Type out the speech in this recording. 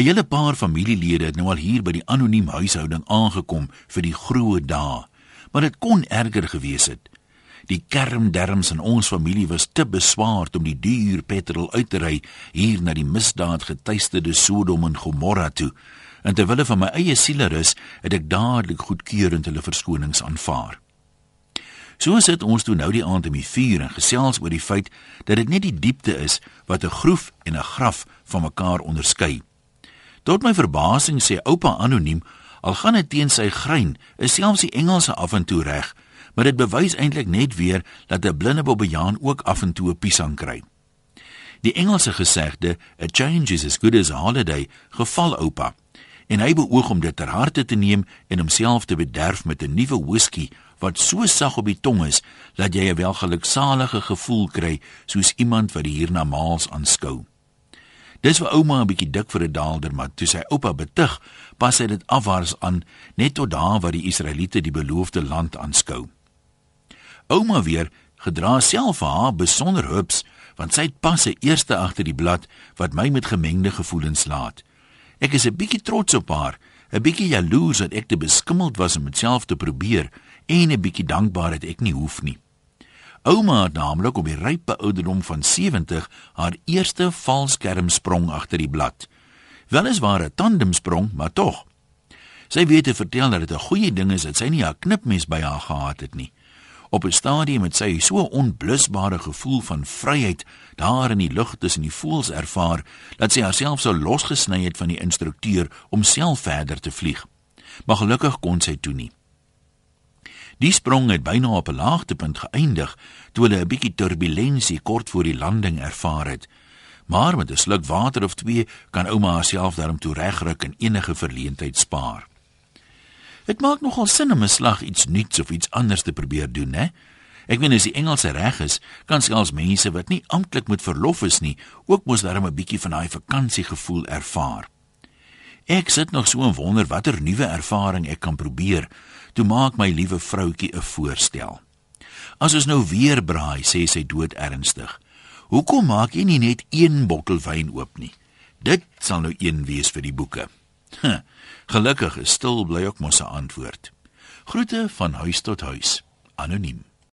'n Hele paar familielede het nou al hier by die anoniem huishouding aangekom vir die groot dae, maar dit kon erger gewees het. Die kermderms in ons familie was te beswaard om die duur petrol uit te ry hier na die misdaad getuisterde Sodom en Gomorra toe. En terwyl van my eie sielerus het ek dadelik goedkeurend hulle verskonings aanvaar. So sit ons toe nou die aand in die vuur en gesels oor die feit dat dit net die diepte is wat 'n groef en 'n graf van mekaar onderskei. Tot my verbasing sê oupa anoniem, al gaan dit teen sy grein, is selfs die Engelse af en toe reg maar dit bewys eintlik net weer dat 'n blinde bobbejaan ook af en toe 'n piesang kry. Die Engelse gesegde, a change is as good as a holiday, geval oupa. En hy beoog om dit ter harte te neem en homself te bederf met 'n nuwe whisky wat so sag op die tong is dat jy 'n welgeluksalige gevoel kry soos iemand wat die hiernamaals aanskou. Dis vir ouma 'n bietjie dik vir 'n daalder, maar toe sy oupa betug, pas hy dit afwaarts aan net tot daar waar die Israeliete die beloofde land aanskou. Ouma weer gedra self vir haar besonder hups, want sy het pas se eerste agter die blad wat my met gemengde gevoelens laat. Ek is 'n bietjie trots op haar, 'n bietjie jaloers dat ek te beskimmeld was om dit self te probeer en 'n bietjie dankbaar dat ek nie hoef nie. Ouma het naamlik op die rype ouderdom van 70 haar eerste valskermsprong agter die blad. Weliswaar 'n tandemsprong, maar tog. Sy weet te vertel dat dit 'n goeie ding is dat sy nie haar knipmes by haar gehad het nie. Op 'n stadium het sy so 'n onblusbare gevoel van vryheid daar in die lug tussen die voëls ervaar dat sy haarself sou losgesny het van die instrukteur om self verder te vlieg. Maar gelukkig kon sy toe nie. Die sprong het byna op 'n laagtepunt geëindig toe hulle 'n bietjie turbulensie kort voor die landing ervaar het. Maar met 'n sluk water of twee kan ouma haarself daarom toe regruk en enige verleentheid spaar. Dit maak nogal sin om 'n slag iets nuuts of iets anders te probeer doen, né? Ek meen as die Engelse reg is, kan selfs mense wat nie amptelik met verlof is nie, ook mos darem 'n bietjie van daai vakansiegevoel ervaar. Ek sit nog so en wonder watter nuwe ervaring ek kan probeer. Toe maak my liewe vroutjie 'n voorstel. As ons nou weer braai, sê sy dood ernstig. Hoekom maak jy nie net een bottel wyn oop nie? Dit sal nou een wees vir die boeke. Huh, gelukkig is stil bly ook mos 'n antwoord. Groete van huis tot huis. Anoniem.